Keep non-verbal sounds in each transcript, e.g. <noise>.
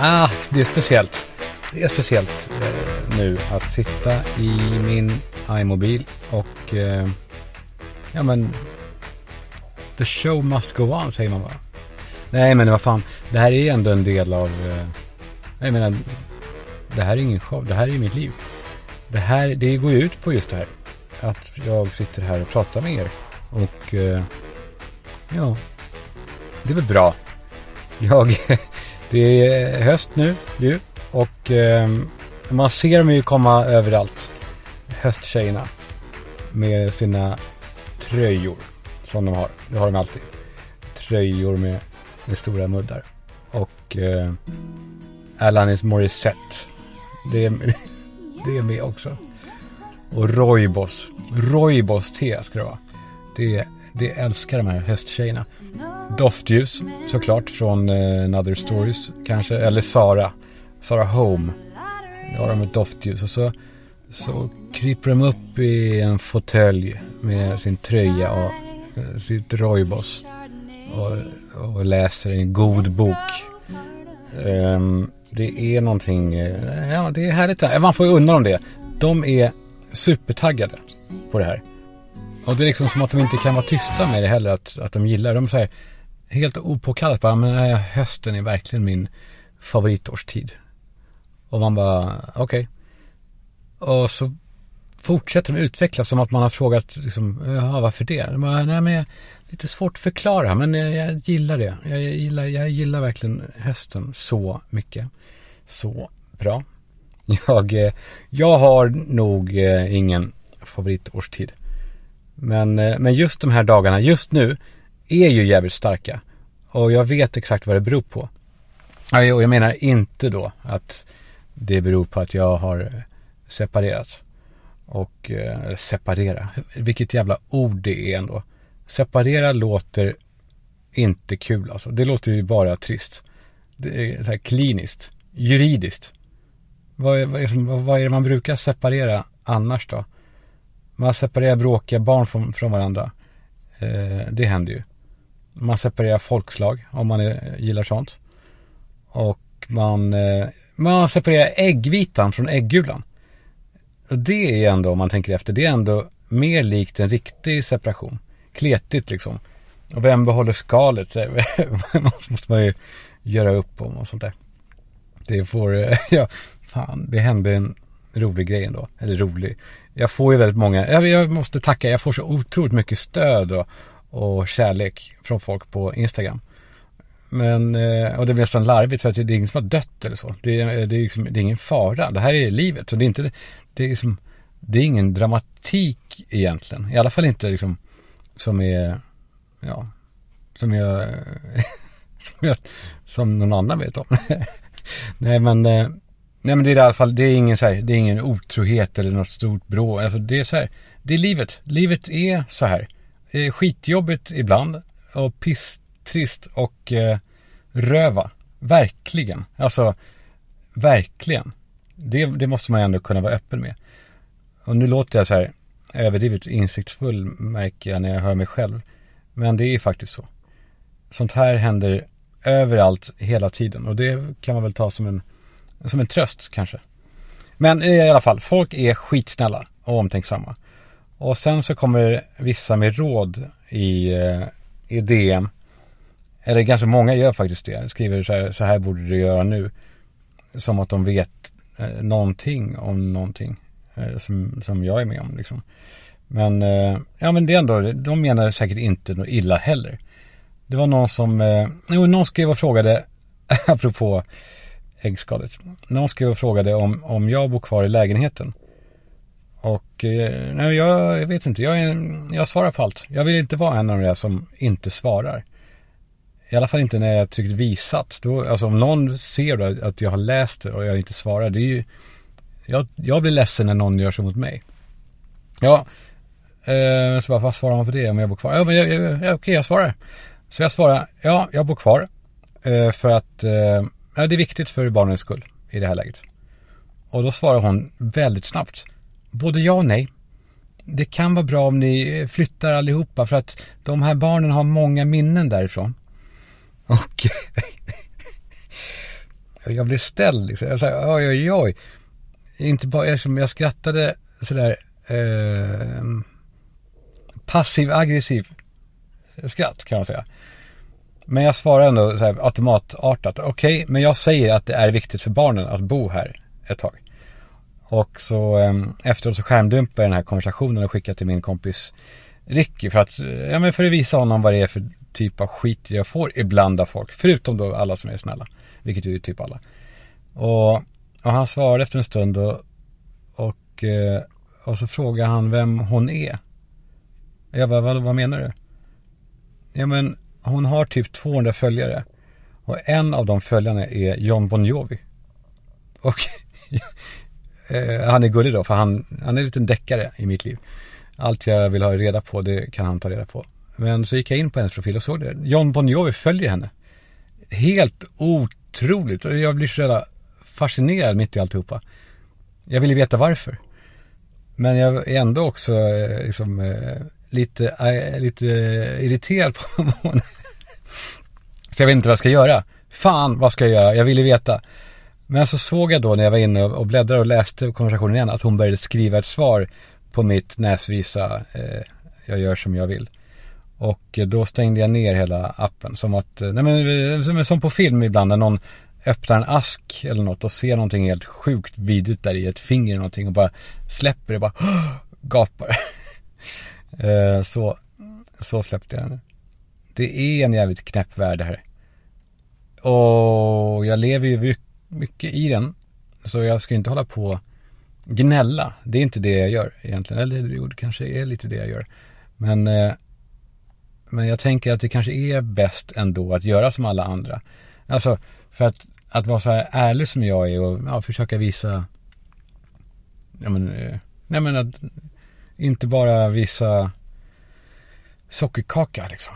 Ah, det är speciellt. Det är speciellt eh, nu att sitta i min iMobil och eh, ja men the show must go on säger man bara. Nej men vad fan, det här är ändå en del av, eh, jag menar, det här är ingen show, det här är mitt liv. Det här, det går ju ut på just det här. Att jag sitter här och pratar med er. Och eh, ja, det är väl bra. Jag, det är höst nu ju. Och eh, man ser dem ju komma överallt. Hösttjejerna. Med sina tröjor. Som de har. Det har de alltid. Tröjor med, med stora muddar. Och eh, Alanis Morissette. Det är, <laughs> det är med också. Och Roybos. Roybos te ska det vara. Det, det älskar de här hösttjejerna. Doftljus såklart från eh, Another Stories kanske. Eller Sara. Sara Home. Då har de ett doftljus och så, så kryper de upp i en fåtölj med sin tröja och eh, sitt Roibos. Och, och läser en god bok. Um, det är någonting, eh, ja det är härligt. Man får ju undra om det. De är supertaggade på det här. Och det är liksom som att de inte kan vara tysta med det heller, att, att de gillar det. De säger helt opåkallat bara, men nej, hösten är verkligen min favoritårstid. Och man bara, okej. Okay. Och så fortsätter de utvecklas som att man har frågat, liksom, jaha, varför det? De bara, nej men lite svårt att förklara, men jag, jag gillar det. Jag gillar, jag gillar verkligen hösten så mycket. Så bra. <laughs> Jag, jag har nog eh, ingen favoritårstid. Men, eh, men just de här dagarna, just nu, är ju jävligt starka. Och jag vet exakt vad det beror på. Och jag menar inte då att det beror på att jag har eh, separerat. Och, eh, separera, vilket jävla ord det är ändå. Separera låter inte kul alltså. Det låter ju bara trist. Det är så här kliniskt, juridiskt. Vad är, vad, är, vad är det man brukar separera annars då? Man separerar bråkiga barn från, från varandra. Eh, det händer ju. Man separerar folkslag om man är, gillar sånt. Och man, eh, man separerar äggvitan från äggulan. Och det är ändå, om man tänker efter, det är ändå mer likt en riktig separation. Kletigt liksom. Och vem behåller skalet? <laughs> måste man ju göra upp om och sånt där. Det får, <laughs> ja, fan, det hände en rolig grej ändå. Eller rolig. Jag får ju väldigt många, jag, jag måste tacka, jag får så otroligt mycket stöd och, och kärlek från folk på Instagram. Men, eh, och det blir nästan larvigt för att det är ingen som har dött eller så. Det, är, det, är, liksom, det är ingen fara. Det här är livet. Så det är inte, det är liksom, det är ingen dramatik egentligen. I alla fall inte liksom som är, ja, som jag, <laughs> som, jag, som någon annan vet om. <laughs> Nej men, eh, nej men det är i alla fall, det är ingen så här, det är ingen otrohet eller något stort brå. Alltså det är så här, det är livet. Livet är så här. Det är skitjobbigt ibland och pisstrist och eh, röva. Verkligen. Alltså, verkligen. Det, det måste man ju ändå kunna vara öppen med. Och nu låter jag så här överdrivet insiktsfull märker jag när jag hör mig själv. Men det är faktiskt så. Sånt här händer överallt hela tiden och det kan man väl ta som en, som en tröst kanske. Men i alla fall, folk är skitsnälla och omtänksamma. Och sen så kommer vissa med råd i, eh, i DM. Eller ganska många gör faktiskt det. Skriver så här, så här borde du göra nu. Som att de vet eh, någonting om någonting. Eh, som, som jag är med om liksom. Men, eh, ja men det är ändå, de menar säkert inte något illa heller. Det var någon som, eh, jo, någon skrev och frågade, <laughs> apropå äggskalet. Någon skrev och frågade om, om jag bor kvar i lägenheten. Och eh, nej, jag, jag vet inte, jag, är, jag svarar på allt. Jag vill inte vara en av de där som inte svarar. I alla fall inte när jag tryckt visat. Då, alltså om någon ser då att jag har läst det och jag inte svarar, det är ju jag, jag blir ledsen när någon gör så mot mig. Ja, eh, så bara, vad svarar man för det om jag bor kvar? Ja, men jag, jag, okej, jag svarar. Så jag svarar, ja, jag bor kvar. Eh, för att eh, ja, det är viktigt för barnens skull i det här läget. Och då svarar hon väldigt snabbt. Både ja och nej. Det kan vara bra om ni flyttar allihopa för att de här barnen har många minnen därifrån. Och <laughs> jag blev ställd liksom. Jag sa oj, oj, oj. Inte bara, liksom, jag skrattade sådär eh, passiv aggressiv skratt kan man säga. Men jag svarar ändå så här automatartat. Okej, okay, men jag säger att det är viktigt för barnen att bo här ett tag. Och så eh, efteråt så skärmdumpar jag den här konversationen och skickar till min kompis Ricky för att, eh, ja men för att visa honom vad det är för typ av skit jag får ibland av folk. Förutom då alla som är snälla. Vilket är ju typ alla. Och, och han svarade efter en stund och, och, eh, och så frågade han vem hon är. Jag bara, vad, vad menar du? Ja men hon har typ 200 följare. Och en av de följarna är John Bon Jovi. Och <laughs> eh, han är gullig då, för han, han är en liten deckare i mitt liv. Allt jag vill ha reda på, det kan han ta reda på. Men så gick jag in på hennes profil och såg det. John Bon Jovi följer henne. Helt otroligt. Och jag blir så jävla fascinerad mitt i alltihopa. Jag ville veta varför. Men jag är ändå också eh, liksom, eh, lite, äh, lite irriterad på <laughs> Mona. så jag vet inte vad jag ska göra. Fan, vad ska jag göra? Jag ville veta. Men så såg jag då när jag var inne och bläddrade och läste konversationen igen att hon började skriva ett svar på mitt näsvisa eh, jag gör som jag vill. Och då stängde jag ner hela appen som att, eh, nej men eh, som på film ibland när någon öppnar en ask eller något och ser någonting helt sjukt vidrigt där i ett finger eller någonting och bara släpper det bara <gasps> gapar. Eh, så, så släppte jag den. Det är en jävligt knäpp värld det här. Och jag lever ju mycket i den. Så jag ska inte hålla på gnälla. Det är inte det jag gör egentligen. Eller det kanske är lite det jag gör. Men, eh, men jag tänker att det kanske är bäst ändå att göra som alla andra. Alltså, för att, att vara så här ärlig som jag är och ja, försöka visa ja, men, eh, nej men att inte bara visa sockerkaka liksom.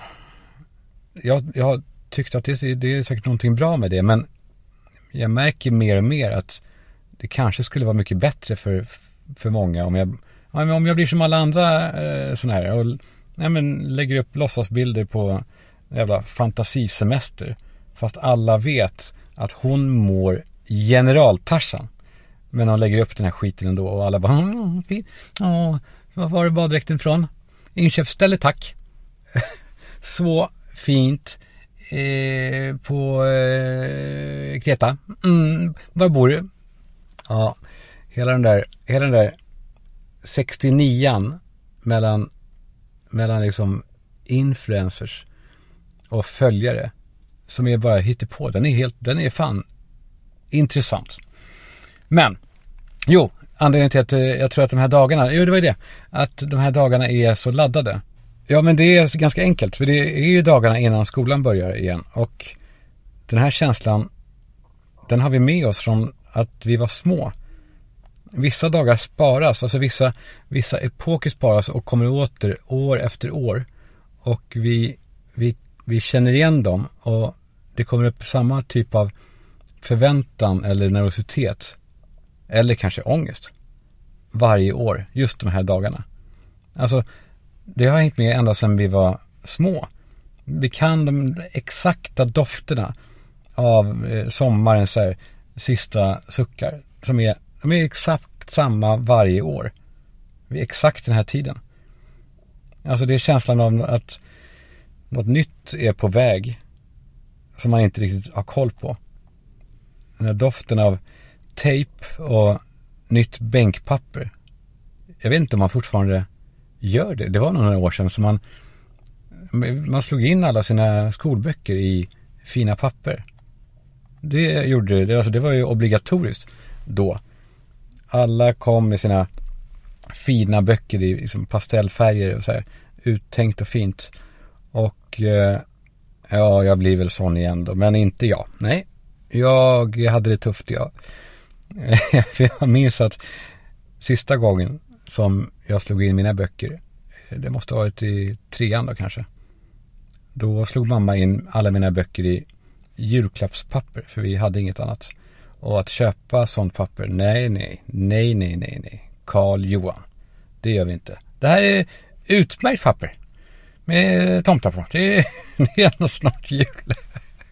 Jag, jag tyckte att det, det är säkert någonting bra med det men jag märker mer och mer att det kanske skulle vara mycket bättre för, för många om jag, om jag blir som alla andra eh, sådana här och nej, men, lägger upp låtsasbilder på jävla fantasisemester. Fast alla vet att hon mår generaltarsan. Men hon lägger upp den här skiten ändå och alla bara, ah, åh, fin. Åh, var var det baddräkten ifrån? Inköpsställe tack. <laughs> Så fint. Eh, på eh, Kreta. Mm, var bor du? Ja, hela den där, hela den där 69an mellan, mellan liksom influencers och följare som är bara på. Den är helt, den är fan intressant. Men, jo, anledningen till att eh, jag tror att de här dagarna, jo det var ju det, att de här dagarna är så laddade. Ja men det är ganska enkelt, för det är ju dagarna innan skolan börjar igen och den här känslan, den har vi med oss från att vi var små. Vissa dagar sparas, alltså vissa, vissa epoker sparas och kommer åter år efter år. Och vi, vi, vi känner igen dem och det kommer upp samma typ av förväntan eller nervositet. Eller kanske ångest. Varje år, just de här dagarna. Alltså, det har hängt med ända sedan vi var små. Vi kan de exakta dofterna av eh, sommarens här, sista suckar. Som är, de är exakt samma varje år. Vid exakt den här tiden. Alltså det är känslan av att något nytt är på väg. Som man inte riktigt har koll på. Den här doften av tejp och nytt bänkpapper. Jag vet inte om man fortfarande gör det. Det var några år sedan som man man slog in alla sina skolböcker i fina papper. Det gjorde det, alltså det var ju obligatoriskt då. Alla kom med sina fina böcker i liksom pastellfärger och så här uttänkt och fint. Och eh, ja, jag blir väl sån igen då, men inte jag. Nej, jag hade det tufft jag. <laughs> jag minns att sista gången som jag slog in mina böcker, eh, det måste ha varit i trean då kanske. Då slog mamma in alla mina böcker i julklappspapper, för vi hade inget annat. Och att köpa sånt papper, nej, nej, nej, nej, nej, nej. Karl Johan. Det gör vi inte. Det här är utmärkt papper. Med tomtar på. Det är, <laughs> det är ändå snart jul.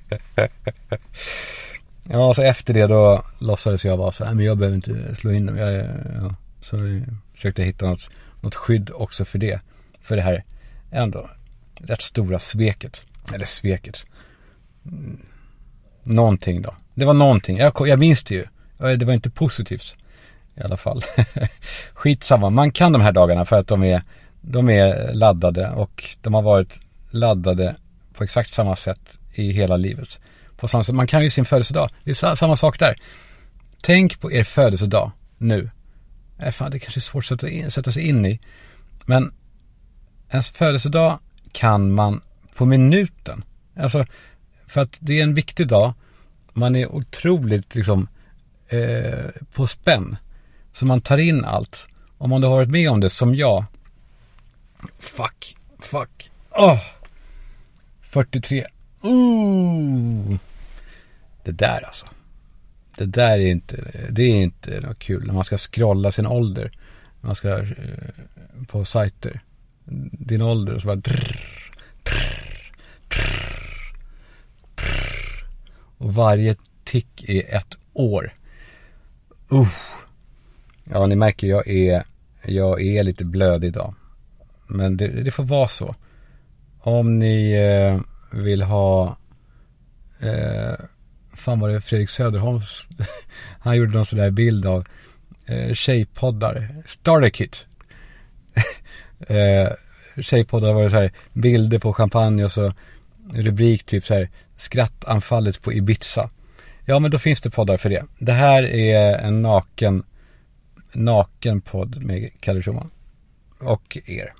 <laughs> Ja, så efter det då låtsades jag vara så här, men jag behöver inte slå in dem. Jag, ja, så jag försökte hitta något, något skydd också för det. För det här ändå rätt stora sveket. Eller sveket. Mm. Någonting då. Det var någonting. Jag, jag minns det ju. Det var inte positivt. I alla fall. <laughs> Skitsamma. Man kan de här dagarna för att de är, de är laddade och de har varit laddade på exakt samma sätt i hela livet. På samma sätt. Man kan ju sin födelsedag. Det är samma sak där. Tänk på er födelsedag nu. Äh, fan, det kanske är svårt att sätta, in, sätta sig in i. Men ens födelsedag kan man på minuten. Alltså, för att det är en viktig dag. Man är otroligt liksom eh, på spänn. Så man tar in allt. Om man då har varit med om det som jag. Fuck, fuck. Oh. 43. Ooh. Det där alltså. Det där är inte, det är inte något kul när man ska scrolla sin ålder. Man ska eh, på sajter. Din ålder och så bara drrr, drrr, drrr, Och varje tick är ett år. Uh. Ja, ni märker jag är, jag är lite blöd idag. Men det, det får vara så. Om ni eh, vill ha eh, fan var det Fredrik Söderholms, <laughs> han gjorde någon sån där bild av eh, tjejpoddar, Starterkit. <laughs> eh, tjejpoddar var det så här bilder på champagne och så rubrik typ så här skrattanfallet på Ibiza. Ja men då finns det poddar för det. Det här är en naken, naken podd med Kalle Schumann. Och er.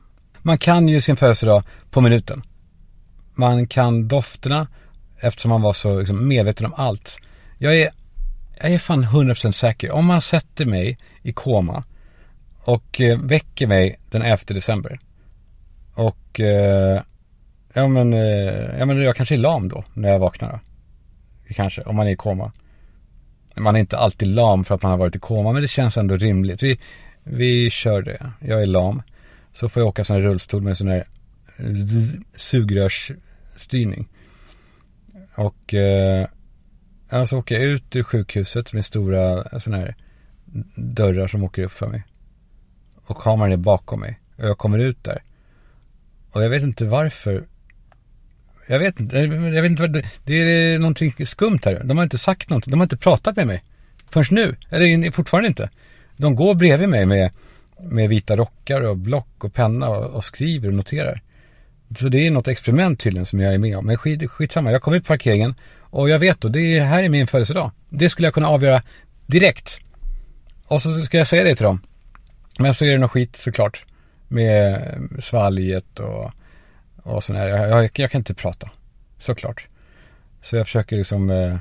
Man kan ju sin födelsedag på minuten. Man kan dofterna eftersom man var så liksom, medveten om allt. Jag är, jag är fan 100% säker. Om man sätter mig i koma och eh, väcker mig den 11 december och eh, ja, men, eh, ja men jag kanske är lam då när jag vaknar då. Kanske, om man är i koma. Man är inte alltid lam för att man har varit i koma men det känns ändå rimligt. Vi, vi kör det. Jag är lam. Så får jag åka sån här rullstol med sån här eh, sugrörsstyrning. Och eh, så åker jag ut ur sjukhuset med stora eh, sådana här dörrar som åker upp för mig. Och kameran är bakom mig. Och jag kommer ut där. Och jag vet inte varför. Jag vet inte, eh, jag vet inte vad det, det är någonting skumt här. De har inte sagt någonting, de har inte pratat med mig. Förrän nu, eller fortfarande inte. De går bredvid mig med, med vita rockar och block och penna och, och skriver och noterar. Så det är något experiment tydligen som jag är med om. Men skit, skitsamma, jag kommer ut på parkeringen och jag vet då, det här är min födelsedag. Det skulle jag kunna avgöra direkt. Och så ska jag säga det till dem. Men så är det något skit såklart. Med svalget och, och sådär. Jag, jag, jag, kan inte prata. Såklart. Så jag försöker liksom, eh, nej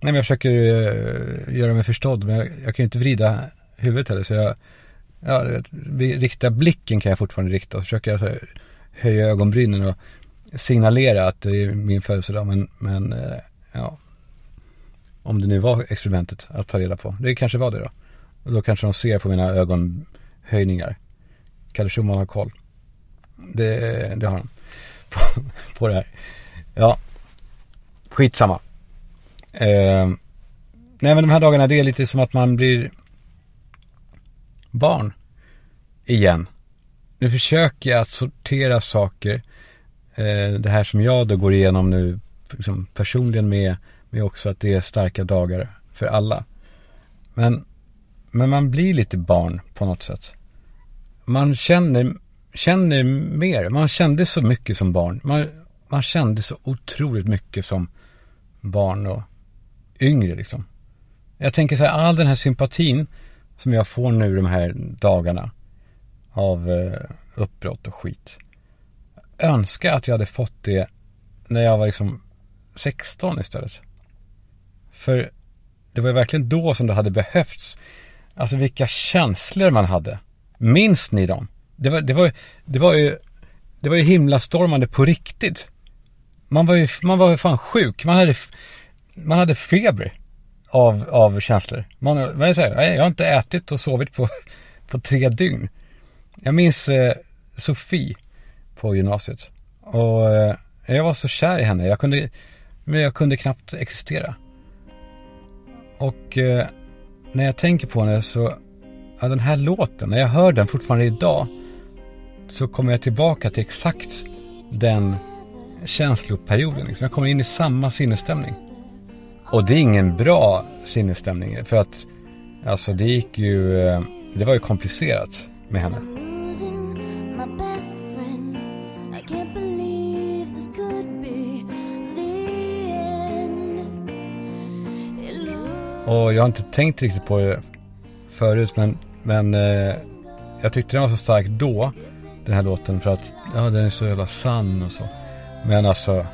men jag försöker eh, göra mig förstådd. Men jag, jag kan ju inte vrida huvudet heller. Så jag, ja, rikta blicken kan jag fortfarande rikta. Och försöker jag så här, höja ögonbrynen och signalera att det är min födelsedag. Men, men eh, ja, om det nu var experimentet att ta reda på. Det kanske var det då. Och då kanske de ser på mina ögonhöjningar. Kalle Schumann har koll. Det, det har han. På, på det här. Ja, skitsamma. Eh, nej men de här dagarna det är lite som att man blir barn igen. Nu försöker jag att sortera saker. Eh, det här som jag då går igenom nu liksom personligen med, med också att det är starka dagar för alla. Men, men man blir lite barn på något sätt. Man känner, känner mer. Man kände så mycket som barn. Man, man kände så otroligt mycket som barn och yngre liksom. Jag tänker så här, all den här sympatin som jag får nu de här dagarna av eh, uppbrott och skit. Önskar att jag hade fått det när jag var liksom 16 istället. För det var ju verkligen då som det hade behövts. Alltså vilka känslor man hade. Minns ni dem? Det var, det var, det var ju, det var ju himlastormande på riktigt. Man var ju, man var ju fan sjuk. Man hade, man hade feber av, av känslor. Man, vad jag, säger, jag har inte ätit och sovit på, på tre dygn. Jag minns eh, Sofie på gymnasiet. Och eh, jag var så kär i henne. Jag kunde, men jag kunde knappt existera. Och eh, när jag tänker på henne så, ja, den här låten, när jag hör den fortfarande idag, så kommer jag tillbaka till exakt den känsloperioden. Liksom. Jag kommer in i samma sinnesstämning. Och det är ingen bra sinnesstämning, för att alltså det gick ju, eh, det var ju komplicerat med henne. Och jag har inte tänkt riktigt på det förut men, men eh, jag tyckte den var så stark då, den här låten, för att ja, den är så jävla sann och så. Men alltså,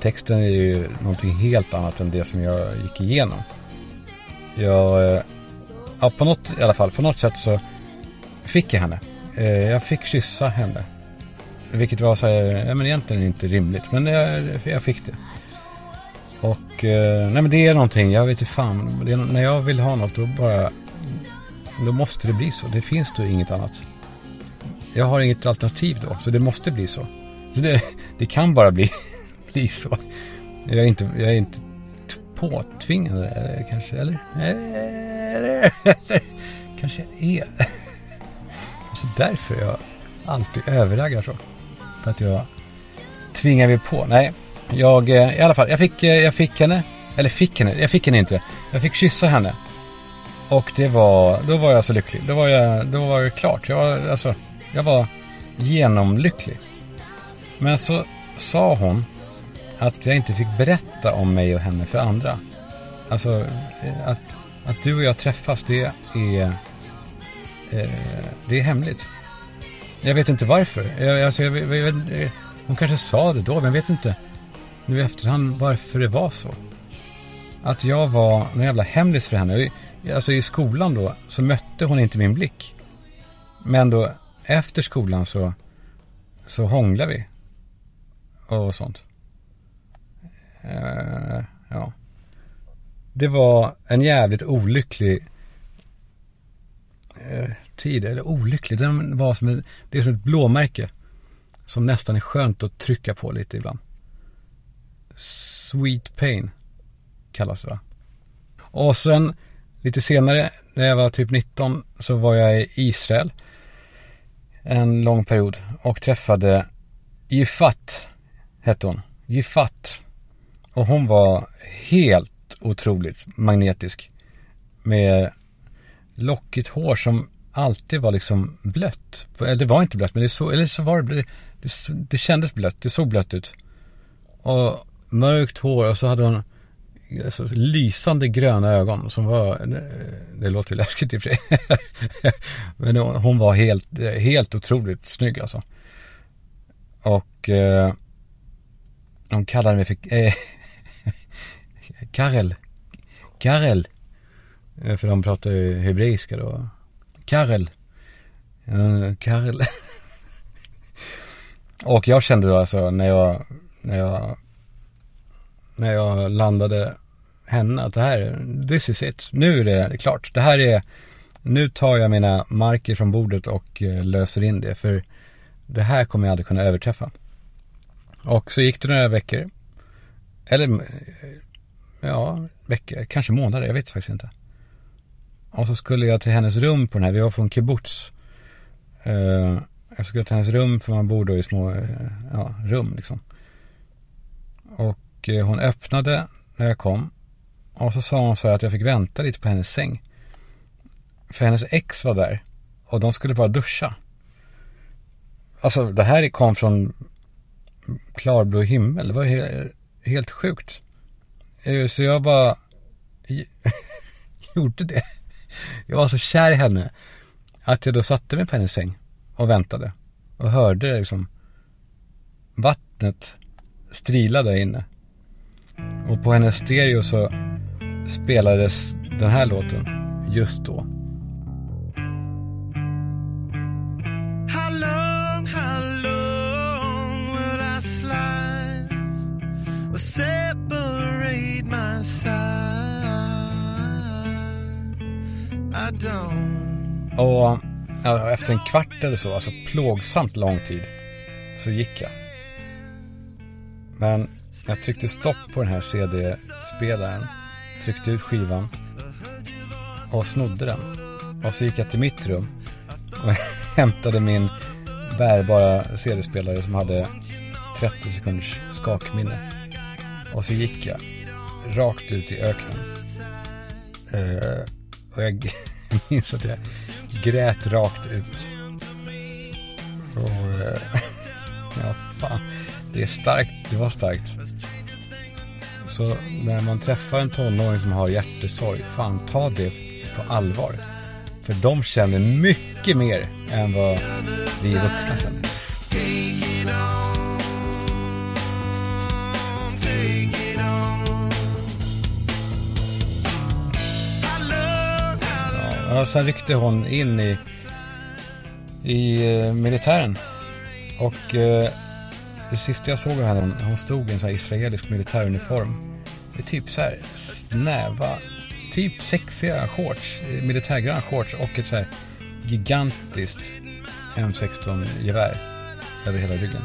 texten är ju någonting helt annat än det som jag gick igenom. Jag, eh, ja på något, i alla fall, på något sätt så fick jag henne. Eh, jag fick kyssa henne. Vilket var så här, ja men egentligen inte rimligt, men jag, jag fick det. Och eh, nej men det är någonting, jag vet inte fan. Det är, när jag vill ha något då bara, då måste det bli så. Det finns då inget annat. Jag har inget alternativ då, så det måste bli så. Så det, det kan bara bli, <laughs> bli så. Jag är inte, jag är inte påtvingande eller, eh, kanske, eller? Eh, eller, eller <laughs> kanske jag är. Kanske därför jag alltid överraggar så. För att jag tvingar mig på. Nej, jag, eh, i alla fall, jag fick, eh, jag fick henne. Eller fick henne, jag fick henne inte. Jag fick kyssa henne. Och det var, då var jag så lycklig. Då var jag, då var det klart. Jag var, alltså, jag var genomlycklig. Men så sa hon att jag inte fick berätta om mig och henne för andra. Alltså, eh, att, att du och jag träffas, det är, eh, det är hemligt. Jag vet inte varför. Jag, alltså, jag, jag, jag, eh, hon kanske sa det då, men jag vet inte nu i efterhand varför det var så. Att jag var en jävla hemlis för henne. Alltså i skolan då så mötte hon inte min blick. Men då efter skolan så, så hånglade vi. Och sånt. Eh, ja. Det var en jävligt olycklig eh, tid. Eller olycklig, den var som ett, det är som ett blåmärke. Som nästan är skönt att trycka på lite ibland. Sweet Pain kallas det va? Och sen lite senare när jag var typ 19 så var jag i Israel en lång period och träffade Gifat hette hon. Gifat. Och hon var helt otroligt magnetisk. Med lockigt hår som alltid var liksom blött. Eller det var inte blött men det, så, eller så var det, det, det, kändes blött. Det såg blött ut. Och mörkt hår och så hade hon alltså, lysande gröna ögon som var, det låter ju läskigt i och för sig. <laughs> Men hon var helt, helt otroligt snygg alltså. Och eh, hon kallade mig för eh, <laughs> Karel. Karel. Eh, för de pratar ju hebreiska då. Karel. Uh, Karel. och jag kände då alltså när jag, när jag när jag landade henne att det här, this is it. Nu är det klart. Det här är, nu tar jag mina marker från bordet och eh, löser in det. För det här kommer jag aldrig kunna överträffa. Och så gick det några veckor. Eller, eh, ja, veckor, kanske månader, jag vet faktiskt inte. Och så skulle jag till hennes rum på den här, vi var från kibbutz. Uh, jag skulle till hennes rum för man bor då i små uh, ja, rum liksom. Och uh, hon öppnade när jag kom. Och så sa hon så här att jag fick vänta lite på hennes säng. För hennes ex var där. Och de skulle bara duscha. Alltså det här kom från klarblå himmel. Det var helt, helt sjukt. Så jag bara <laughs> gjorde det. Jag var så kär i henne. Att jag då satte mig på hennes säng och väntade. Och hörde liksom vattnet strila där inne. Och på hennes stereo så spelades den här låten just då. Och ja, efter en kvart eller så, alltså plågsamt lång tid, så gick jag. Men jag tryckte stopp på den här CD-spelaren tryckte ut skivan och snodde den. Och så gick jag till mitt rum och <laughs> hämtade min bärbara CD-spelare som hade 30 sekunders skakminne. Och så gick jag rakt ut i öknen. Uh, och jag <laughs> minns att jag grät rakt ut. Och, eh, <laughs> ja, fan. Det är starkt. Det var starkt. Så när man träffar en tonåring som har hjärtesorg, fan ta det på allvar. För de känner mycket mer än vad vi vuxna känner. Ja, sen ryckte hon in i, i eh, militären. Och eh, det sista jag såg av henne, hon stod i en sån här israelisk militäruniform. Med typ så här snäva, typ sexiga shorts, eh, militärgröna shorts och ett så här gigantiskt M16-gevär över hela ryggen.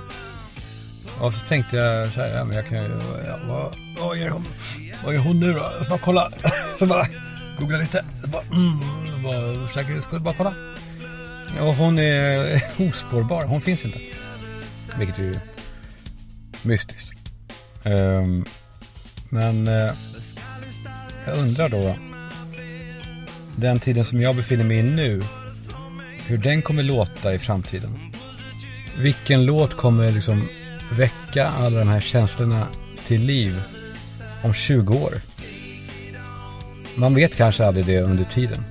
Och så tänkte jag så här, ja men jag kan ju, ja, vad, vad gör hon, vad gör hon nu då? Jag bara kolla, <laughs> så bara googla lite, bara, mm, bara, bara kolla. Och hon är <laughs> ospårbar, hon finns inte. Vilket är ju mystiskt. Um, men uh, jag undrar då, den tiden som jag befinner mig i nu, hur den kommer låta i framtiden. Vilken låt kommer liksom väcka alla de här känslorna till liv om 20 år? Man vet kanske aldrig det under tiden.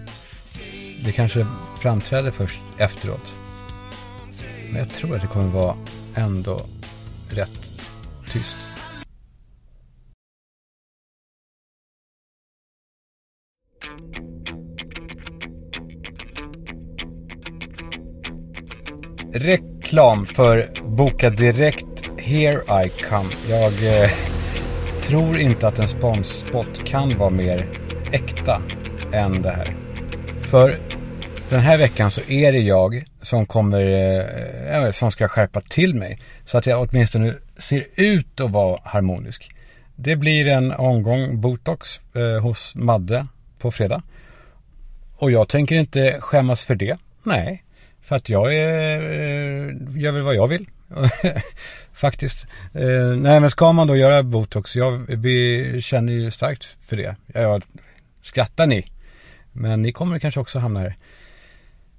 Det kanske framträder först efteråt. Men jag tror att det kommer vara ändå rätt tyst. Reklam för Boka Direkt Here I Come. Jag eh, tror inte att en sponsspot kan vara mer äkta än det här. För den här veckan så är det jag som kommer, eh, eh, som ska skärpa till mig. Så att jag åtminstone ser ut att vara harmonisk. Det blir en omgång botox eh, hos Madde på fredag. Och jag tänker inte skämmas för det. Nej, för att jag är, eh, gör väl vad jag vill. <laughs> Faktiskt. Eh, nej men ska man då göra botox, jag, vi känner ju starkt för det. Jag, skrattar ni? Men ni kommer kanske också hamna här.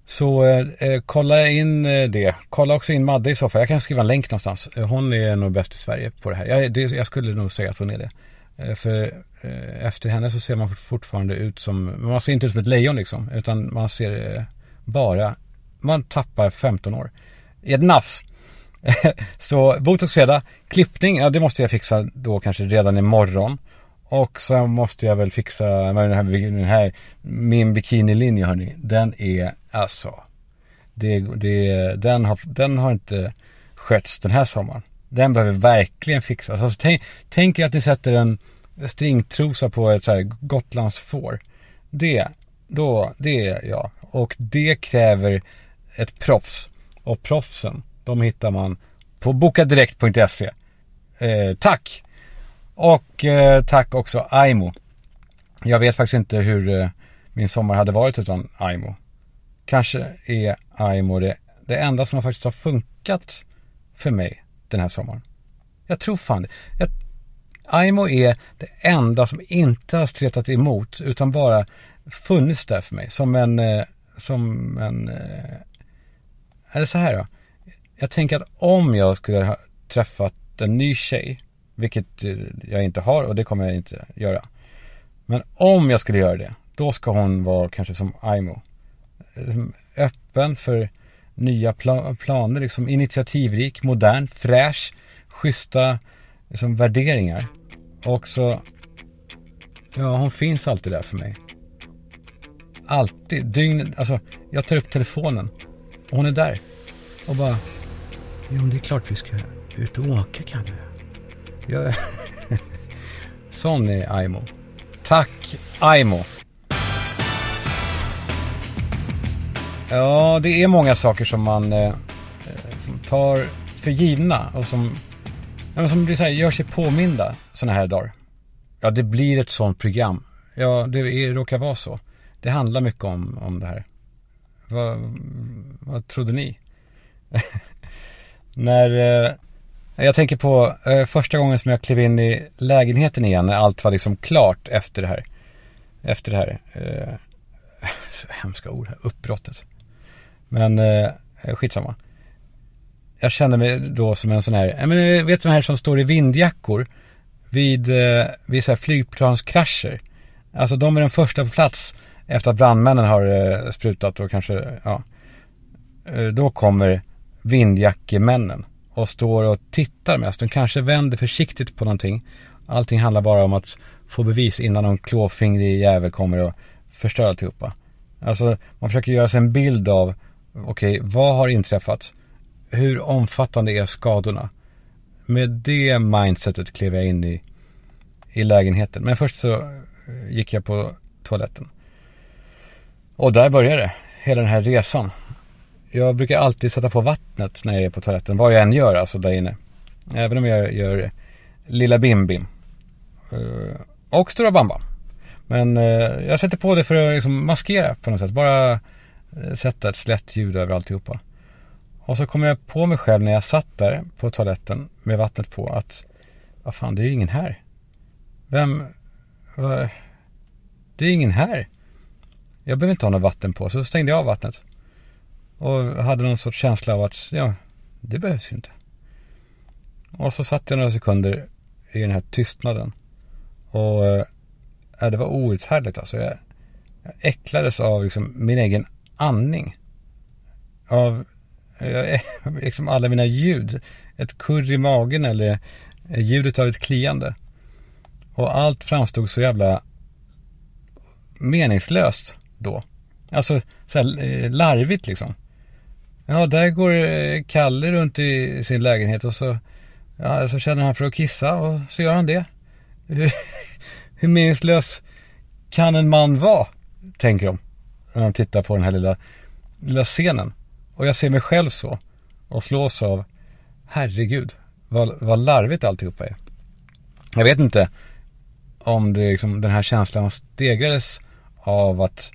Så eh, eh kolla in eh, det. Kolla också in Madde i så fall. Jag kan skriva en länk någonstans. Eh, hon är nog bäst i Sverige på det här. Jag, det, jag skulle nog säga att hon är det. Eh, för eh, efter henne så ser man fortfarande ut som, man ser inte ut som ett lejon liksom. Utan man ser bara, man tappar 15 år. I ett nafs. <laughs> så botox fredag, klippning, ja det måste jag fixa då kanske redan imorgon. Och sen måste jag väl fixa den här, den här min bikinilinje hörni. Den är alltså, det, det, den, har, den har inte skötts den här sommaren. Den behöver verkligen fixas. Alltså, tänk, tänk er att ni sätter en stringtrosa på ett så här gotlandsfår. Det, då, det är jag. Och det kräver ett proffs. Och proffsen, de hittar man på bokadirekt.se. Eh, tack! Och eh, tack också Aimo. Jag vet faktiskt inte hur eh, min sommar hade varit utan Aimo. Kanske är Aimo det, det enda som faktiskt har funkat för mig den här sommaren. Jag tror fan det. Jag, Aimo är det enda som inte har stretat emot utan bara funnits där för mig. Som en, eh, som en, eh, så här då? Jag tänker att om jag skulle ha träffat en ny tjej vilket eh, jag inte har och det kommer jag inte göra. Men om jag skulle göra det, då ska hon vara kanske som Aimo. Liksom öppen för nya pla planer, liksom initiativrik, modern, fräsch, schyssta liksom, värderingar. Och så, ja hon finns alltid där för mig. Alltid, dygnet, alltså jag tar upp telefonen och hon är där. Och bara, jo men det är klart vi ska ut och åka Kalle. Jag... Sån är Aimo. Tack Aimo. Ja, det är många saker som man eh, eh som tar för givna och som, ja, som blir så här, gör sig påminda sådana här dagar. Ja, det blir ett sånt program Ja, det är, råkar vara så. Det handlar mycket om, om det här. Vad, vad trodde ni? <laughs> när eh, jag tänker på eh, första gången som jag klev in i lägenheten igen när allt var liksom klart efter det här. Efter det här. Eh, <laughs> hemska ord här, uppbrottet. Men eh, skitsamma. Jag kände mig då som en sån här, jag menar, eh, vet du de här som står i vindjackor vid, eh, vid så här flygplanskrascher. Alltså de är den första på plats efter att brandmännen har eh, sprutat och kanske, ja. Eh, då kommer vindjackemännen och står och tittar mest. De kanske vänder försiktigt på någonting. Allting handlar bara om att få bevis innan någon klåfingrig jävel kommer och förstör alltihopa. Alltså man försöker göra sig en bild av, okej, okay, vad har inträffat? Hur omfattande är skadorna? Med det mindsetet klev jag in i, i lägenheten. Men först så eh, gick jag på toaletten. Och där började det, hela den här resan. Jag brukar alltid sätta på vattnet när jag är på toaletten, vad jag än gör alltså där inne. Även om jag gör lilla bim-bim. Eh, och stora bamba. Men eh, jag sätter på det för att liksom maskera på något sätt. Bara eh, sätta ett slätt ljud över alltihopa. Och så kom jag på mig själv när jag satt där på toaletten med vattnet på att vad fan, det är ju ingen här. Vem, Va, det är ingen här. Jag behöver inte ha något vatten på, så stängde jag av vattnet. Och hade någon sorts känsla av att, ja, det behövs ju inte. Och så satt jag några sekunder i den här tystnaden. Och äh, det var outhärdligt alltså. Jag, jag äcklades av liksom min egen andning. Av jag, <laughs> liksom alla mina ljud. Ett kurr i magen eller ljudet av ett kliande. Och allt framstod så jävla meningslöst då. Alltså så här eh, larvigt liksom. Ja, där går eh, Kalle runt i sin lägenhet och så, ja, så känner han för att kissa och så gör han det. <laughs> Hur meningslös kan en man vara? Tänker de. När de tittar på den här lilla, lilla scenen. Och jag ser mig själv så. Och slås av, herregud, vad, vad larvigt alltihopa är. Jag vet inte om det liksom, den här känslan stegrades av att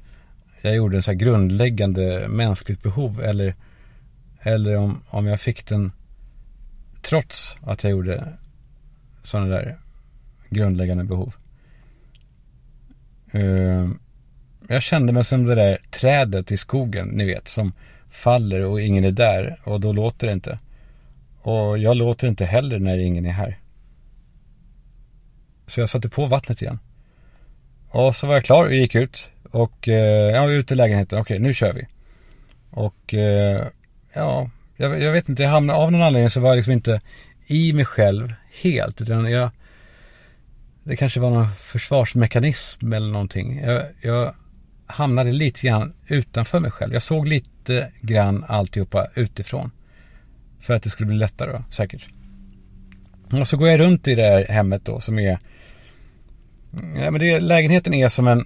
jag gjorde en så här grundläggande mänskligt behov eller, eller om, om jag fick den trots att jag gjorde sådana där grundläggande behov. Ehm, jag kände mig som det där trädet i skogen, ni vet, som faller och ingen är där och då låter det inte. Och jag låter inte heller när ingen är här. Så jag satte på vattnet igen. Och så var jag klar och gick ut. Och eh, jag var ute i lägenheten. Okej, nu kör vi. Och eh, ja, jag, jag, vet inte. Jag hamnade, av någon anledning så var jag liksom inte i mig själv helt. Utan jag, det kanske var någon försvarsmekanism eller någonting. Jag, jag hamnade lite grann utanför mig själv. Jag såg lite grann alltihopa utifrån. För att det skulle bli lättare då, säkert. Och så går jag runt i det här hemmet då som är Ja, men det, lägenheten är som en,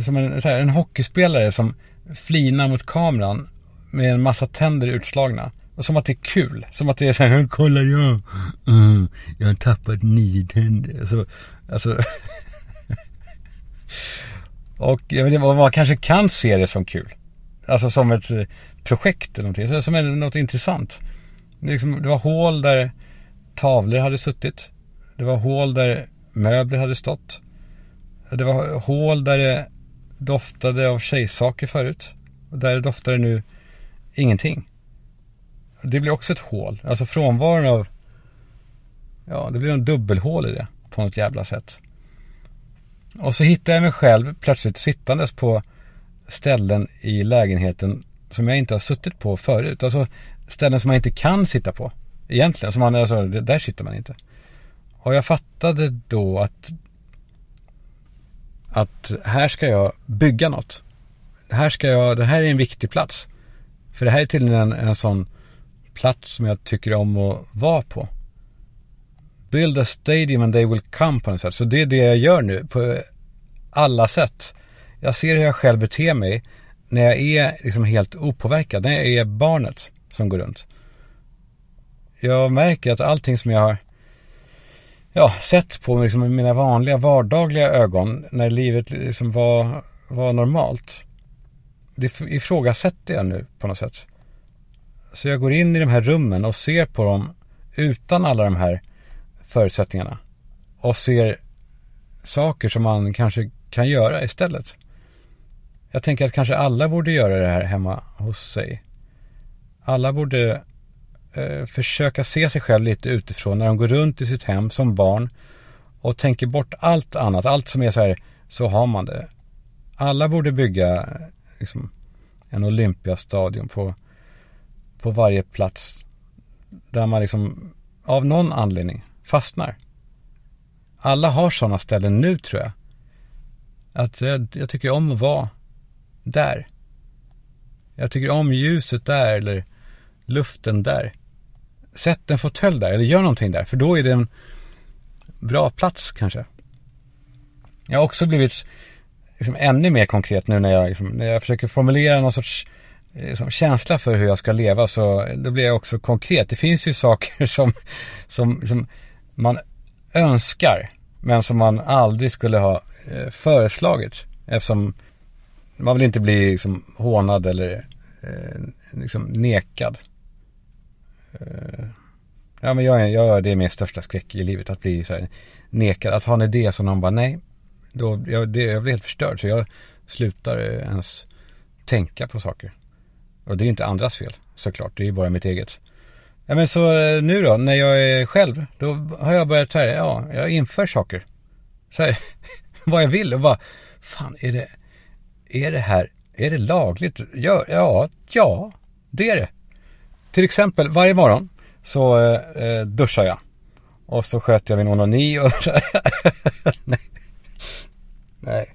som en, här, en hockeyspelare som flinar mot kameran med en massa tänder utslagna. Och som att det är kul. Som att det är så här, kolla jag, mm, jag har tappat nio tänder. Alltså, alltså, <laughs> och jag vet inte, man kanske kan se det som kul. Alltså som ett eh, projekt eller någonting. Som är något intressant. Det, liksom, det var hål där tavlor hade suttit. Det var hål där möbler hade stått. Det var hål där det doftade av tjejsaker förut. Och där doftade det nu ingenting. Det blir också ett hål. Alltså frånvaron av... Ja, det blir en dubbelhål i det på något jävla sätt. Och så hittar jag mig själv plötsligt sittandes på ställen i lägenheten som jag inte har suttit på förut. Alltså ställen som man inte kan sitta på. Egentligen. Som man, alltså, där sitter man inte. Och jag fattade då att att här ska jag bygga något. Här ska jag, det här är en viktig plats. För det här är tydligen en, en sån plats som jag tycker om att vara på. Build a stadium and they will come på något sätt. Så det är det jag gör nu på alla sätt. Jag ser hur jag själv beter mig när jag är liksom helt opåverkad. När jag är barnet som går runt. Jag märker att allting som jag har ja, sett på liksom mina vanliga vardagliga ögon när livet liksom var, var normalt. Det ifrågasätter jag nu på något sätt. Så jag går in i de här rummen och ser på dem utan alla de här förutsättningarna. Och ser saker som man kanske kan göra istället. Jag tänker att kanske alla borde göra det här hemma hos sig. Alla borde eh, försöka se sig själv lite utifrån när de går runt i sitt hem som barn och tänker bort allt annat, allt som är så här, så har man det. Alla borde bygga liksom, en Olympiastadion på, på varje plats där man liksom av någon anledning fastnar. Alla har sådana ställen nu tror jag. Att jag, jag tycker om att vara där. Jag tycker om ljuset där eller luften där. Sätt en fåtölj där eller gör någonting där för då är det en bra plats kanske. Jag har också blivit liksom ännu mer konkret nu när jag, liksom, när jag försöker formulera någon sorts liksom, känsla för hur jag ska leva så då blir jag också konkret. Det finns ju saker <laughs> som, som, som man önskar men som man aldrig skulle ha eh, föreslagit eftersom man vill inte bli liksom hånad eller eh, liksom nekad. Eh, ja men jag, jag, det är min största skräck i livet att bli så här nekad. Att ha en idé som någon bara nej. Då, jag, det, jag blir helt förstörd så jag slutar eh, ens tänka på saker. Och det är ju inte andras fel såklart, det är ju bara mitt eget. Ja men så eh, nu då, när jag är själv, då har jag börjat så här, ja, jag inför saker. Så här, <laughs> vad jag vill och bara, fan är det, är det här, är det lagligt? Ja, ja, ja, det är det. Till exempel varje morgon så eh, eh duschar jag. Och så sköter jag min onani och <laughs> Nej. Nej.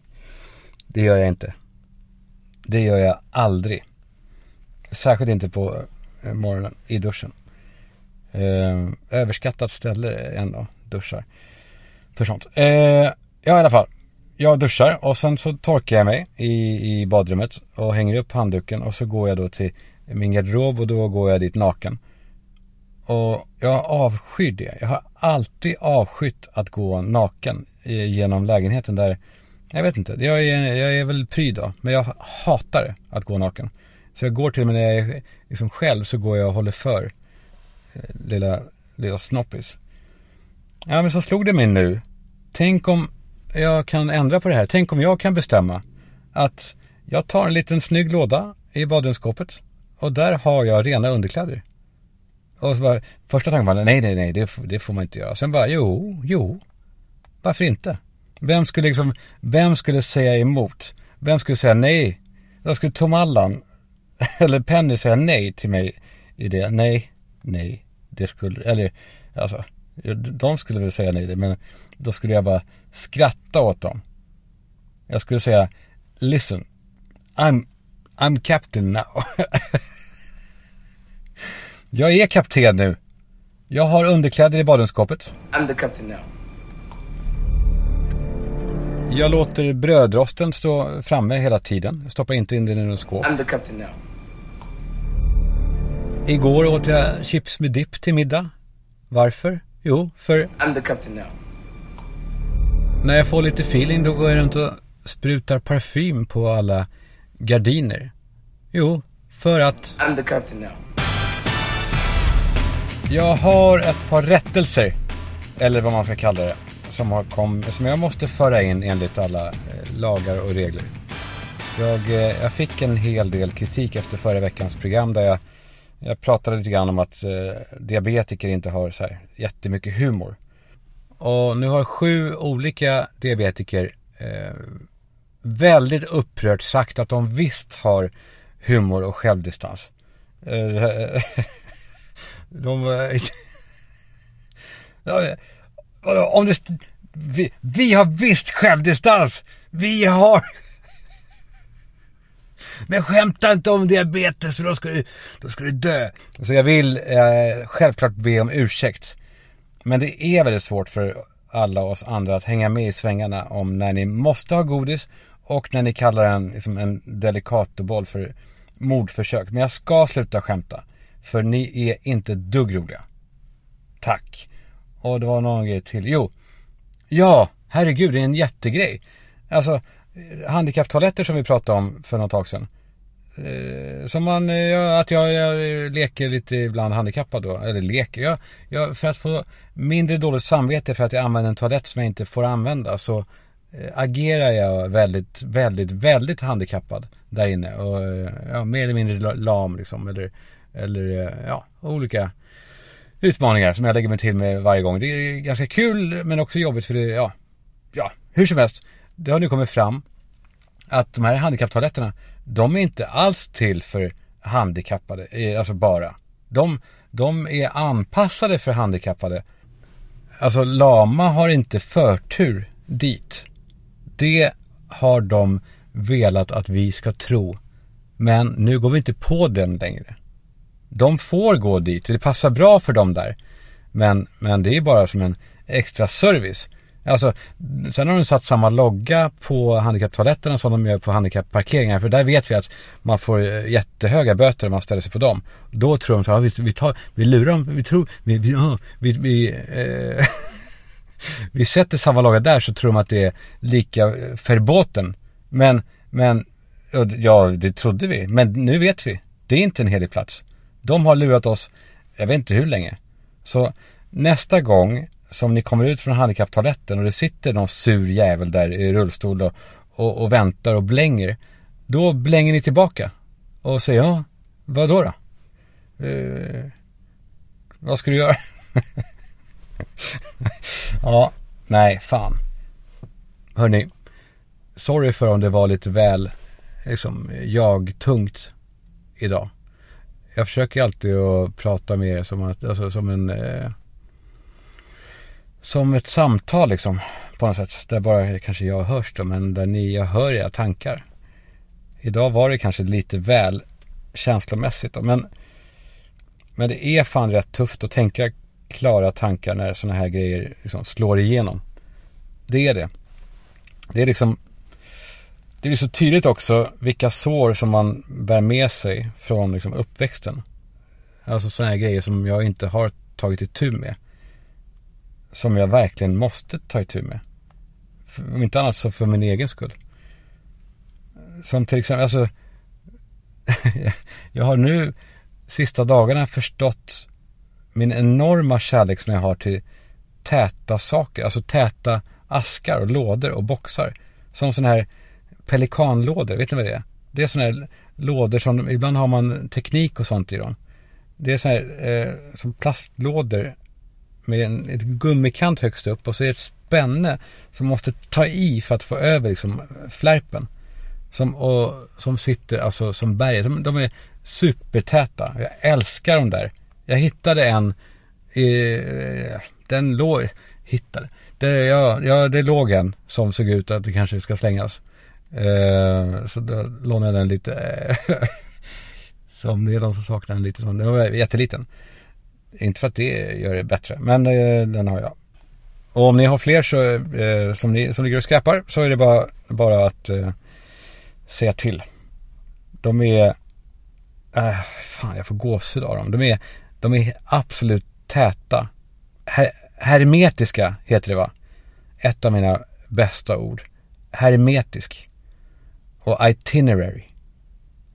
Det gör jag inte. Det gör jag aldrig. Särskilt inte på eh, morgonen i duschen. Eh, överskattat ställe ändå, duschar. För sånt. Eh, ja, i alla fall. Jag duschar och sen så torkar jag mig i, i badrummet och hänger upp handduken och så går jag då till min garderob och då går jag dit naken. Och jag avskyr det. Jag har alltid avskytt att gå naken eh, genom lägenheten där, jag vet inte, jag är, jag är väl pryd då, men jag hatar att gå naken. Så jag går till och med när jag är liksom själv så går jag och håller för eh, lilla, lilla snoppis. Ja men så slog det mig nu. Tänk om jag kan ändra på det här. Tänk om jag kan bestämma att jag tar en liten snygg låda i badrumsskåpet och där har jag rena underkläder. Och så var, första tanken var nej, nej, nej, det, det får man inte göra. Sen bara, jo, jo, varför inte? Vem skulle liksom, vem skulle säga emot? Vem skulle säga nej? Då skulle Tom Allan <laughs> eller Penny säga nej till mig i det. Nej, nej, det skulle, eller alltså, de skulle väl säga nej, men då skulle jag bara skratta åt dem. Jag skulle säga, listen, I'm, I'm captain now. <laughs> jag är kapten nu. Jag har underkläder i badrumsskåpet. I'm the captain now. Jag låter brödrosten stå framme hela tiden. Stoppar inte in den i något skåp. I'm the captain now. Igår åt jag chips med dipp till middag. Varför? Jo, för... I'm the captain now. När jag får lite feeling då går jag runt och sprutar parfym på alla gardiner. Jo, för att... I'm the captain now. Jag har ett par rättelser. Eller vad man ska kalla det. Som, har kom, som jag måste föra in enligt alla eh, lagar och regler. Jag, eh, jag fick en hel del kritik efter förra veckans program där jag, jag pratade lite grann om att eh, diabetiker inte har så här jättemycket humor. Och nu har sju olika diabetiker eh, väldigt upprört sagt att de visst har humor och självdistans. Eh, <laughs> de... Eh, <laughs> Om det... Vi, vi har visst självdistans! Vi har... Men skämta inte om diabetes för då ska du, då ska du dö. Så jag vill eh, självklart be om ursäkt. Men det är väldigt svårt för alla oss andra att hänga med i svängarna om när ni måste ha godis och när ni kallar en, liksom en delicatoboll för mordförsök. Men jag ska sluta skämta. För ni är inte dugg roliga. Tack. Och det var någon grej till. Jo. Ja, herregud, det är en jättegrej. Alltså, eh, handikapptoaletter som vi pratade om för något tag sedan. Eh, som man, eh, ja, att jag, jag leker lite ibland handikappad då. Eller leker. Jag, jag, för att få mindre dåligt samvete för att jag använder en toalett som jag inte får använda så agerar jag väldigt, väldigt, väldigt handikappad där inne. Och ja, mer eller mindre lam liksom. Eller, eller ja, olika utmaningar som jag lägger mig till med varje gång. Det är ganska kul men också jobbigt för det, ja, ja, hur som helst. Det har nu kommit fram att de här handikapptoaletterna, de är inte alls till för handikappade, eh, alltså bara. De, de är anpassade för handikappade. Alltså lama har inte förtur dit. Det har de velat att vi ska tro. Men nu går vi inte på den längre. De får gå dit, det passar bra för dem där. Men, men det är bara som en extra service. Alltså, sen har de satt samma logga på handikapptoaletterna som de gör på handikappparkeringar. För där vet vi att man får eh, jättehöga böter om man ställer sig på dem. Då tror de så här, vi, vi, tar, vi lurar dem, vi tror, vi, vi, vi, vi, eh, <laughs> vi sätter samma logga där så tror de att det är lika eh, för båten. Men, men, ja det trodde vi. Men nu vet vi. Det är inte en helig plats. De har lurat oss, jag vet inte hur länge. Så nästa gång som ni kommer ut från handikapptoaletten och det sitter någon sur jävel där i rullstol och, och, och väntar och blänger. Då blänger ni tillbaka och säger ja, vad då? då? Eh, vad ska du göra? <laughs> ja, nej, fan. Hörni, sorry för om det var lite väl liksom, jag-tungt idag. Jag försöker alltid att prata med er som, att, alltså, som en eh, som ett samtal liksom på något sätt. Där bara kanske jag hörs då, men där ni, jag hör era tankar. Idag var det kanske lite väl känslomässigt då, men, men det är fan rätt tufft att tänka klara tankar när sådana här grejer liksom slår igenom. Det är det. Det är liksom det är så tydligt också vilka sår som man bär med sig från liksom uppväxten. Alltså sådana här grejer som jag inte har tagit itu med som jag verkligen måste ta itu med. Om inte annat så för min egen skull. Som till exempel, alltså <laughs> jag har nu sista dagarna förstått min enorma kärlek som jag har till täta saker, alltså täta askar och lådor och boxar. Som sådana här pelikanlådor, vet ni vad det är? Det är sådana här lådor som, ibland har man teknik och sånt i dem. Det är sådana här eh, som plastlådor med en ett gummikant högst upp och så är det ett spänne som måste ta i för att få över liksom flärpen. Som, och, som sitter alltså som berget. De, de är supertäta. Jag älskar de där. Jag hittade en, eh, den låg, hittade, det, ja, ja, det låg en som såg ut att det kanske ska slängas. Eh, så då lånade jag den lite. <laughs> som det är de som saknar den lite. Som, den var jätteliten. Inte för att det gör det bättre, men eh, den har jag. Och om ni har fler så, eh, som, ni, som ligger och skräpar så är det bara, bara att eh, säga till. De är, äh, fan jag får gåshud av dem. De är, de är absolut täta. Her, hermetiska heter det va? Ett av mina bästa ord. Hermetisk. Och itinerary.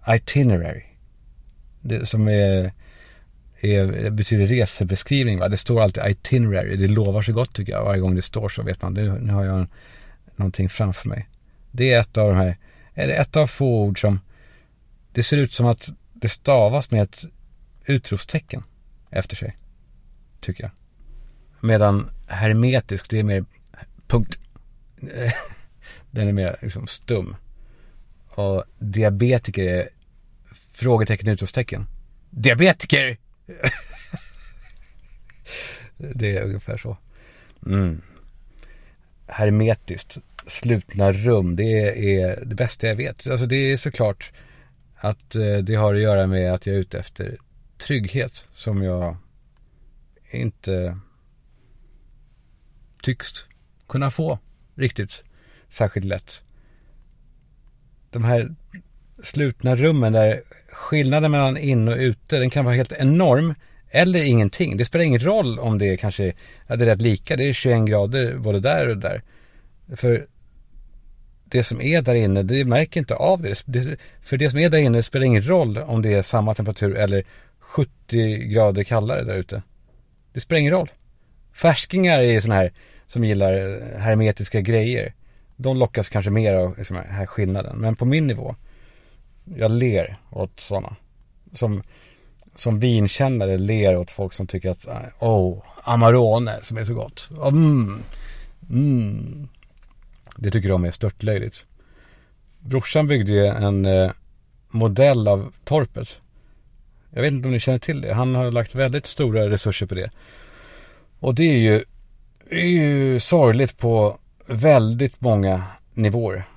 Itinerary. Det som är är, betyder resebeskrivning. Va? Det står alltid itinerary. Det lovar så gott tycker jag. Varje gång det står så vet man. Nu, nu har jag en, någonting framför mig. Det är ett av de här, Eller ett av få ord som det ser ut som att det stavas med ett utropstecken efter sig. Tycker jag. Medan hermetisk, det är mer punkt. <laughs> Den är mer liksom stum. Och diabetiker är frågetecken utropstecken. Diabetiker! <laughs> det är ungefär så. Mm. Hermetiskt, slutna rum, det är det bästa jag vet. Alltså det är såklart att eh, det har att göra med att jag är ute efter trygghet som jag inte tycks kunna få riktigt särskilt lätt. De här slutna rummen där skillnaden mellan in och ute, den kan vara helt enorm Eller ingenting. Det spelar ingen roll om det är kanske, ja, det är rätt lika. Det är 21 grader både där och där. För det som är där inne, det märker inte av det. det. För det som är där inne spelar ingen roll om det är samma temperatur eller 70 grader kallare där ute. Det spelar ingen roll. Färskingar är sådana här som gillar eh, hermetiska grejer. De lockas kanske mer av liksom, den här skillnaden. Men på min nivå, jag ler åt sådana. Som, som vinkännare ler åt folk som tycker att, eh, oh, Amarone som är så gott. Oh, mm, mm. Det tycker de är störtlöjligt. Brorsan byggde ju en eh, modell av torpet. Jag vet inte om ni känner till det. Han har lagt väldigt stora resurser på det. Och det är ju, är ju sorgligt på väldigt många nivåer.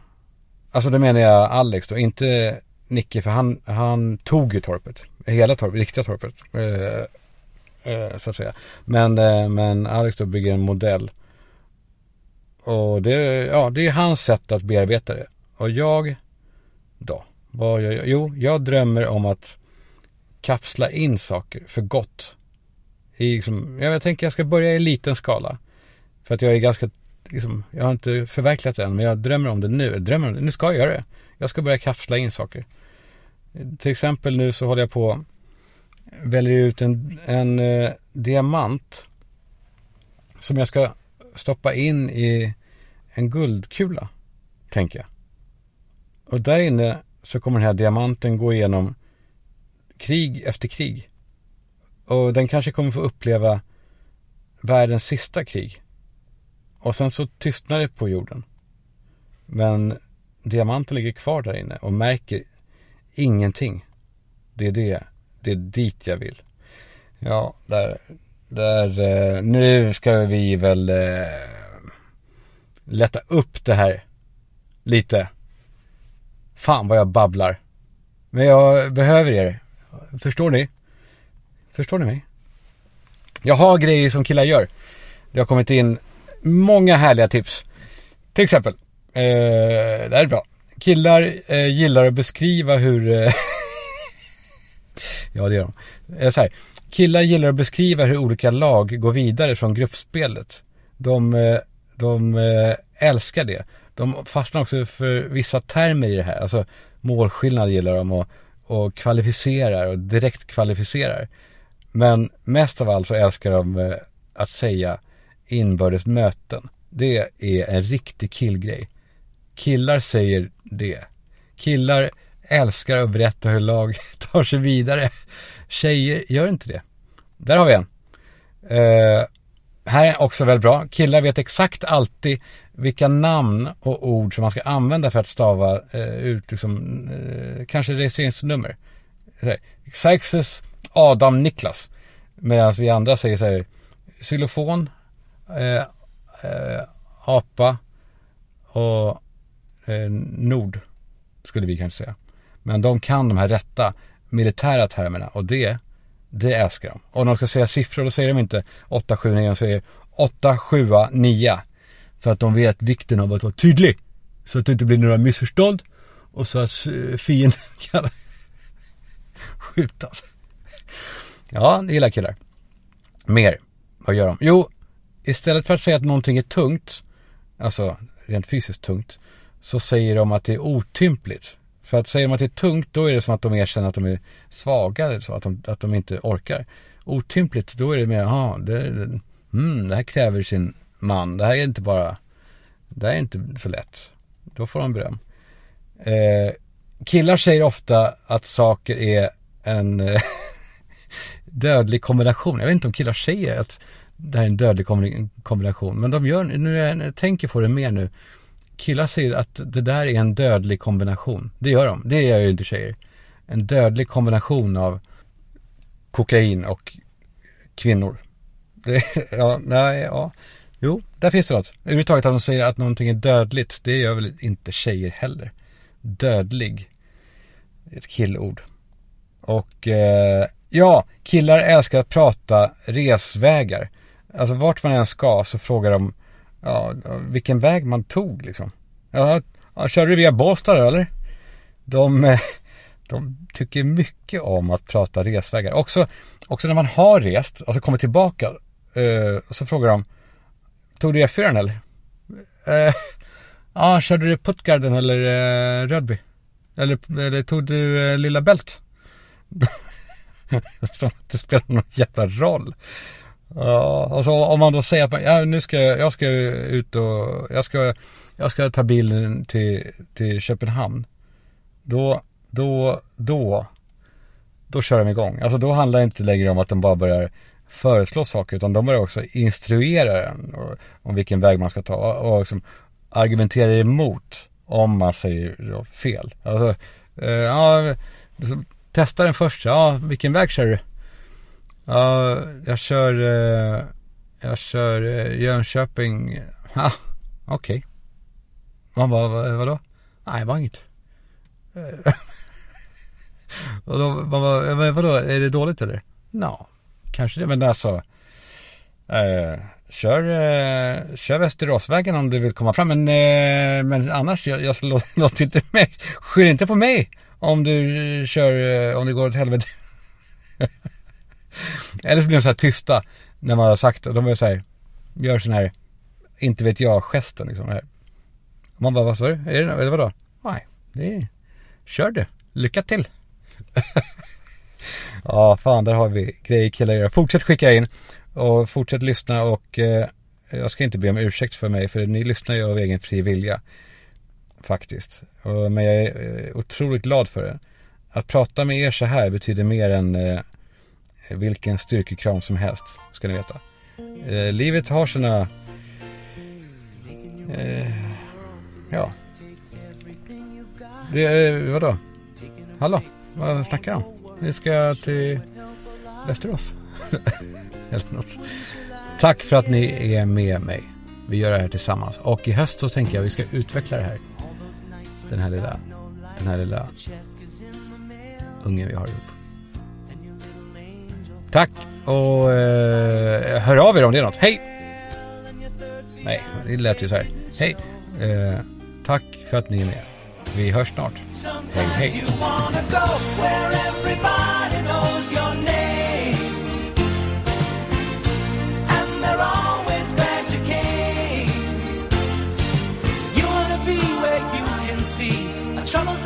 Alltså det menar jag Alex då, inte Nicke för han, han tog ju torpet. Hela torpet, riktiga torpet. Eh, eh, så att säga. Men, eh, men Alex då bygger en modell. Och det, ja, det är hans sätt att bearbeta det. Och jag då? Vad gör jag? Jo, jag drömmer om att kapsla in saker för gott. I liksom, jag tänker jag ska börja i liten skala. För att jag är ganska, liksom, jag har inte förverkligat det än, men jag drömmer om det nu. Jag drömmer om det, nu ska jag göra det. Jag ska börja kapsla in saker. Till exempel nu så håller jag på väljer ut en, en eh, diamant som jag ska stoppa in i en guldkula, tänker jag. Och där inne så kommer den här diamanten gå igenom krig efter krig. Och den kanske kommer få uppleva världens sista krig. Och sen så tystnar det på jorden. Men diamanten ligger kvar där inne och märker ingenting. Det är det, det är dit jag vill. Ja, där, där, eh, nu ska vi väl eh, lätta upp det här lite. Fan vad jag babblar. Men jag behöver er. Förstår ni? Förstår ni mig? Jag har grejer som killar gör. Det har kommit in många härliga tips. Till exempel, eh, det här är bra. Killar eh, gillar att beskriva hur... Eh, <laughs> ja, det gör de. Eh, så här. Killar gillar att beskriva hur olika lag går vidare från gruppspelet. De, eh, de eh, älskar det. De fastnar också för vissa termer i det här. Alltså målskillnad gillar de och, och kvalificerar och direkt kvalificerar. Men mest av allt så älskar de eh, att säga inbördes möten. Det är en riktig killgrej. Killar säger det. Killar älskar att berätta hur lag <laughs> tar sig vidare. Tjejer gör inte det. Där har vi en. Uh, här är också väldigt bra. Killar vet exakt alltid vilka namn och ord som man ska använda för att stava uh, ut liksom, uh, kanske registreringsnummer. Xerxes Adam Niklas. Medan vi andra säger så här xylofon, Eh, eh, apa och eh, Nord, skulle vi kanske säga. Men de kan de här rätta militära termerna och det, det älskar de. Och när de ska säga siffror, då säger de inte 8, 7, 9, de säger 8, 7, 9. För att de vet vikten av att vara tydlig. Så att det inte blir några missförstånd. Och så att eh, fienden <laughs> kan skjutas. Ja, det gillar killar. Mer. Vad gör de? Jo, istället för att säga att någonting är tungt, alltså rent fysiskt tungt, så säger de att det är otympligt. För att säger de att det är tungt, då är det som att de erkänner att de är svaga eller så, att de, att de inte orkar. Otympligt, då är det mer, ja, det, mm, det här kräver sin man. Det här är inte bara, det här är inte så lätt. Då får de beröm. Eh, killar säger ofta att saker är en eh, <laughs> dödlig kombination. Jag vet inte om killar säger att det här är en dödlig kombination. Men de gör, nu jag tänker på det mer nu killar säger att det där är en dödlig kombination. Det gör de. Det gör ju inte tjejer. En dödlig kombination av kokain och kvinnor. Det, <laughs> ja, nej, ja. Jo, där finns det något. Överhuvudtaget att de säger att någonting är dödligt, det gör väl inte tjejer heller. Dödlig. Ett killord. Och eh, ja, killar älskar att prata resvägar. Alltså vart man än ska så frågar de ja, vilken väg man tog liksom. Ja, ja körde du via Båstad eller? De, eh, de tycker mycket om att prata resvägar. Också, också när man har rest, alltså kommer tillbaka, eh, så frågar de, tog du E4 eller? Eh, ja, körde du Puttgarden eller eh, Rödby? Eller, eller tog du eh, Lilla Bält? Som <laughs> att det spelar någon jävla roll. Ja, och så om man då säger att man, ja, nu ska jag, jag ska ut och, jag ska, jag ska ta bilen till, till Köpenhamn. Då, då, då, då kör de igång. Alltså då handlar det inte längre om att de bara börjar föreslå saker utan de börjar också instruera en om vilken väg man ska ta och liksom argumentera emot om man säger fel. Alltså, eh, ja, testa den först. Ja, vilken väg kör du? Ja, jag kör, eh, jag kör eh, Jönköping. Ja, <laughs> ah, okej. Okay. Man bara, vadå? Nej, det var inget. och då, man bara, vadå, är det dåligt eller? Ja, kanske det, men alltså. Eh, kör, eh, kör Västeråsvägen om du vill komma fram, men, eh, men annars, jag, jag låt, <laughs> låt inte mig, skyll inte på mig om du kör, eh, om det går åt helvete. <laughs> Eller så blir de så här tysta när man har sagt det. De är så här, gör sån här, inte vet jag, gesten liksom. Här. Man bara, vad sa du? Är det, eller vadå? Nej, det är, kör du. Lycka till. <laughs> ja, fan, där har vi grejer killar göra. Fortsätt skicka in och fortsätt lyssna och eh, jag ska inte be om ursäkt för mig för ni lyssnar ju av egen fri vilja. Faktiskt. Och, men jag är eh, otroligt glad för det. Att prata med er så här betyder mer än eh, Eh, vilken styrkekram som helst, ska ni veta. Eh, livet har sina... Eh, ja. Det, eh, vadå? Hallå? Vad snackar jag om? Vi ska till Västerås. <laughs> Eller något. Tack för att ni är med mig. Vi gör det här tillsammans. Och i höst så tänker jag att vi ska utveckla det här. Den här lilla, den här lilla ungen vi har ihop. Tack och eh, hör av er om det är något. Hej! Nej, det lät ju så här. Hej! Eh, tack för att ni är med. Vi hörs snart. Hej, hej! troubles